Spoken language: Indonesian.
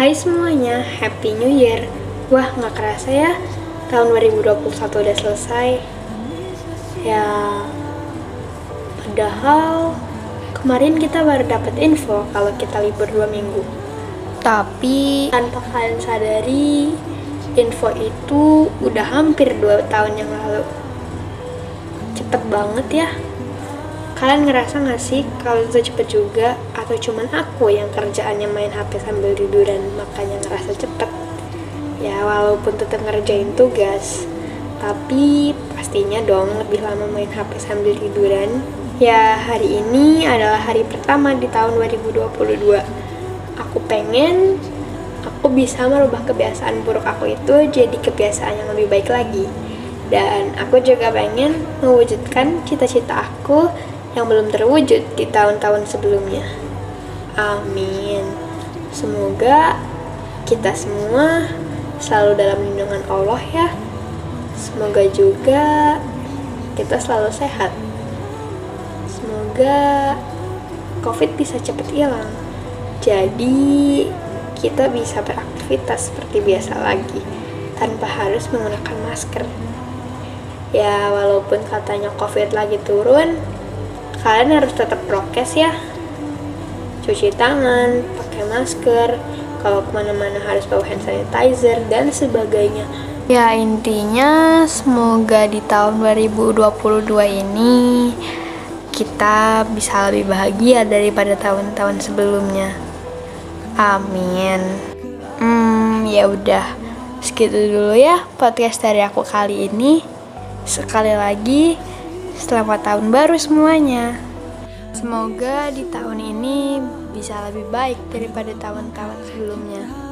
Hai semuanya, Happy New Year. Wah, nggak kerasa ya, tahun 2021 udah selesai. Ya, padahal kemarin kita baru dapat info kalau kita libur dua minggu. Tapi tanpa kalian sadari, info itu udah hampir dua tahun yang lalu. Cepet banget ya. Kalian ngerasa gak sih kalau itu cepet juga atau cuman aku yang kerjaannya main HP sambil tiduran makanya ngerasa cepet? Ya walaupun tetap ngerjain tugas, tapi pastinya dong lebih lama main HP sambil tiduran. Ya hari ini adalah hari pertama di tahun 2022. Aku pengen aku bisa merubah kebiasaan buruk aku itu jadi kebiasaan yang lebih baik lagi. Dan aku juga pengen mewujudkan cita-cita aku yang belum terwujud di tahun-tahun sebelumnya. Amin. Semoga kita semua selalu dalam lindungan Allah ya. Semoga juga kita selalu sehat. Semoga COVID bisa cepat hilang. Jadi kita bisa beraktivitas seperti biasa lagi tanpa harus menggunakan masker. Ya, walaupun katanya COVID lagi turun, kalian harus tetap prokes ya. Cuci tangan pakai masker kalau ke mana-mana harus bawa hand sanitizer dan sebagainya. Ya intinya semoga di tahun 2022 ini kita bisa lebih bahagia daripada tahun-tahun sebelumnya. Amin. Hmm ya udah. Segitu dulu ya podcast dari aku kali ini. Sekali lagi Selamat tahun baru semuanya. Semoga di tahun ini bisa lebih baik daripada tahun-tahun sebelumnya.